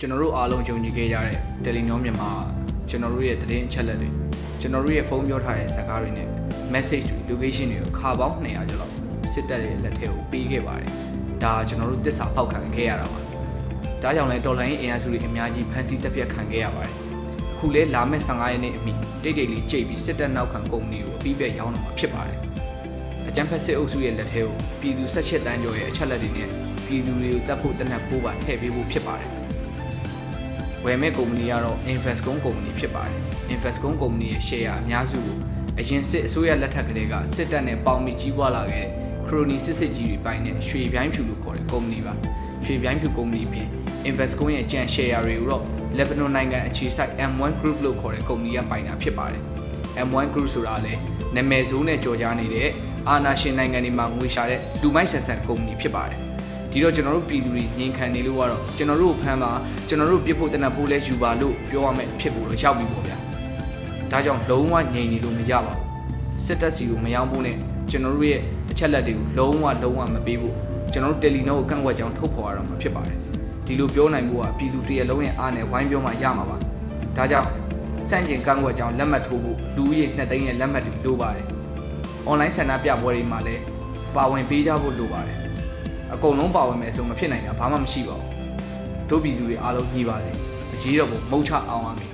ကျွန်တော်တို့အားလုံးယုံကြည်ခဲ့ရတဲ့တယ်လီနောမြန်မာကျွန်တော်တို့ရဲ့သတင်းအချက်အလက်တွေကျွန်တော်တို့ရဲ့ဖုန်းပြောထားတဲ့စကားတွေနဲ့ message တွေ location တွေကိုခါပေါင်း200ကျော်လောက်စစ်တပ်ရဲ့လက်ထဲကိုပေးခဲ့ပါတယ်ဒါကျွန်တော်တို့တစ္ဆာဖောက်ခံခဲ့ရတာပါဒါကြောင့်လဲတော်လိုင်းအင်အားစုတွေအများကြီးဖမ်းဆီးတပ်ဖြတ်ခံခဲ့ရပါတယ်အခုလဲလာမယ့်15ရက်နေ့အမိတိတ်တိတ်လေးကြိတ်ပြီးစစ်တပ်နောက်ခံကုမ္ပဏီကိုအပြီးပြတ်ရောင်းတော့မှာဖြစ်ပါတယ်အကြံဖက်စစ်အုပ်စုရဲ့လက်ထဲကိုပြည်သူ၁၈တန်းကျော်ရဲ့အချက်လက်တွေနဲ့ပြည်သူတွေကိုတတ်ဖို့တနက်ဖို့ပါထည့်ပေးဖို့ဖြစ်ပါတယ် ဝယ်မဲ့ကုမ္ပဏီကတော့ Investcom ကုမ္ပဏီဖြစ်ပါတယ် Investcom ကုမ္ပဏီရဲ့ share အများစုကိုအရင်စစ်အစိုးရလက်ထက်ကလေးကစစ်တပ်နဲ့ပေါင်ပြီးကြီးပွားလာခဲ့တဲ့ခရိုနီစစ်စစ်ကြီးတွေပိုင်းနဲ့ရွှေပြိုင်းဖြူလို့ခေါ်တဲ့ကုမ္ပဏီပါရွှေပြိုင်းဖြူကုမ္ပဏီပြင် Investcom ရဲ့ကြံ share တွေကိုတော့ Lebanon နိုင်ငံအခြေစိုက် M1 Group လို့ခေါ်တဲ့ကုမ္ပဏီကပိုင်တာဖြစ်ပါတယ် M1 Group ဆိုတာလည်းနာမည်ဆိုးနဲ့ကြော်ကြားနေတဲ့အာနာရှင်နိုင်ငံတွေမှာငွေရှာတဲ့လူမိုက်ဆန်ဆန်ကုမ္ပဏီဖြစ်ပါတယ် ဒီတော့ကျွန်တော်တို့ပြည်သူတွေငြိမ်ခံနေလို့ကတော့ကျွန်တော်တို့ကိုဖမ်းပါကျွန်တော်တို့ပြစ်ဖို့တနတ်ဖို့လဲယူပါလို့ပြောရမယ်ဖြစ်ဖို့တော့ရောက်ပြီပေါ့ဗျာဒါကြောင့်လုံးဝငြိမ်နေလို့မရပါဘူးစစ်တပ်စီကိုမယောင်းဖို့နဲ့ကျွန်တော်တို့ရဲ့အချက်လက်တွေကိုလုံးဝလုံးဝမပေးဖို့ကျွန်တော်တို့တယ်လီနိုကိုကန့်ကွက်ကြောင်းထုတ်ဖော်ရတော့မှာဖြစ်ပါတယ်ဒီလိုပြောနိုင်ဖို့ကပြည်သူတရက်လုံးရဲ့အားနဲ့ဝိုင်းပြောမှရမှာပါဒါကြောင့်စန့်ကျင်ကန့်ကွက်ကြောင်းလက်မှတ်ထိုးဖို့လူဦးရေနှစ်သိန်းရဲ့လက်မှတ်တွေလိုပါတယ်အွန်လိုင်းဆန္ဒပြပွဲတွေမှာလည်းပါဝင်ပေးကြဖို့လိုပါတယ် အကုန်လုံးပါဝင်မယ်ဆိုမဖြစ်နိုင်တာဘာမှမရှိပါဘူးတို့ပြည်သူတွေအားလုံးညီပါတယ်အရေးတော့ဘုံမုတ်ချအောင်ရမယ်